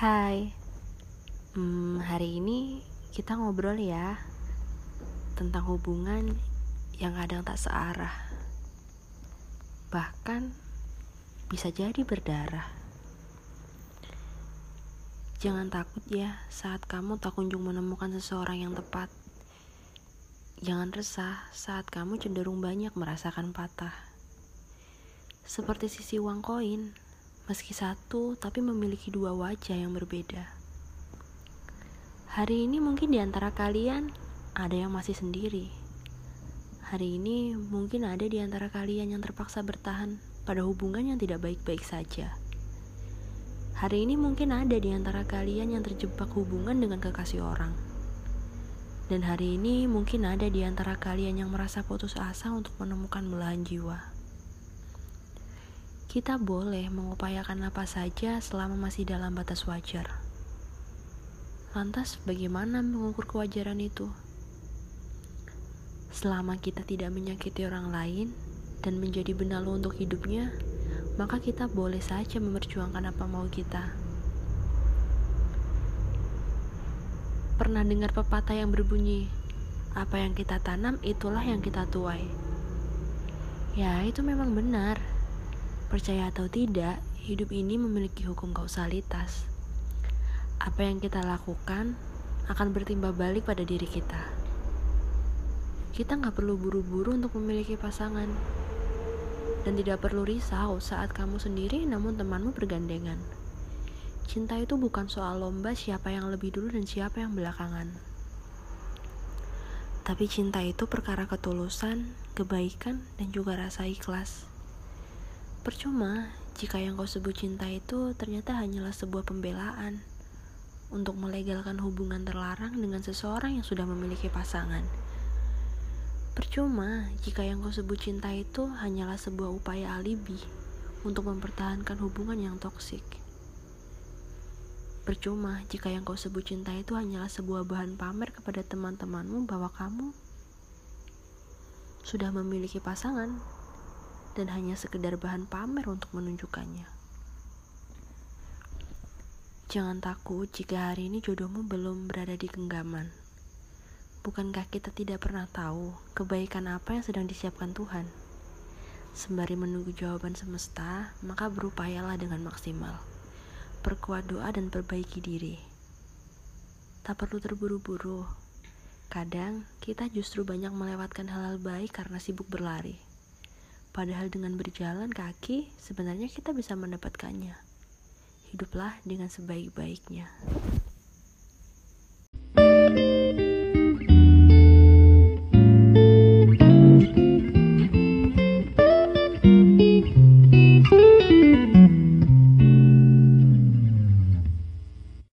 Hai, hmm, hari ini kita ngobrol ya tentang hubungan yang kadang tak searah, bahkan bisa jadi berdarah. Jangan takut ya saat kamu tak kunjung menemukan seseorang yang tepat. Jangan resah saat kamu cenderung banyak merasakan patah. Seperti sisi uang koin, meski satu tapi memiliki dua wajah yang berbeda. Hari ini mungkin di antara kalian ada yang masih sendiri. Hari ini mungkin ada di antara kalian yang terpaksa bertahan pada hubungan yang tidak baik-baik saja. Hari ini mungkin ada di antara kalian yang terjebak hubungan dengan kekasih orang. Dan hari ini mungkin ada di antara kalian yang merasa putus asa untuk menemukan belahan jiwa. Kita boleh mengupayakan apa saja selama masih dalam batas wajar. Lantas, bagaimana mengukur kewajaran itu? Selama kita tidak menyakiti orang lain dan menjadi benalu untuk hidupnya, maka kita boleh saja memperjuangkan apa mau kita. Pernah dengar pepatah yang berbunyi, "Apa yang kita tanam, itulah yang kita tuai." Ya, itu memang benar. Percaya atau tidak, hidup ini memiliki hukum kausalitas. Apa yang kita lakukan akan bertimba balik pada diri kita kita nggak perlu buru-buru untuk memiliki pasangan. Dan tidak perlu risau saat kamu sendiri namun temanmu bergandengan. Cinta itu bukan soal lomba siapa yang lebih dulu dan siapa yang belakangan. Tapi cinta itu perkara ketulusan, kebaikan, dan juga rasa ikhlas. Percuma jika yang kau sebut cinta itu ternyata hanyalah sebuah pembelaan untuk melegalkan hubungan terlarang dengan seseorang yang sudah memiliki pasangan. Percuma jika yang kau sebut cinta itu hanyalah sebuah upaya alibi untuk mempertahankan hubungan yang toksik. Percuma jika yang kau sebut cinta itu hanyalah sebuah bahan pamer kepada teman-temanmu bahwa kamu sudah memiliki pasangan dan hanya sekedar bahan pamer untuk menunjukkannya. Jangan takut jika hari ini jodohmu belum berada di genggaman. Bukankah kita tidak pernah tahu kebaikan apa yang sedang disiapkan Tuhan? Sembari menunggu jawaban semesta, maka berupayalah dengan maksimal. Perkuat doa dan perbaiki diri. Tak perlu terburu-buru. Kadang kita justru banyak melewatkan hal-hal baik karena sibuk berlari. Padahal dengan berjalan kaki, sebenarnya kita bisa mendapatkannya. Hiduplah dengan sebaik-baiknya.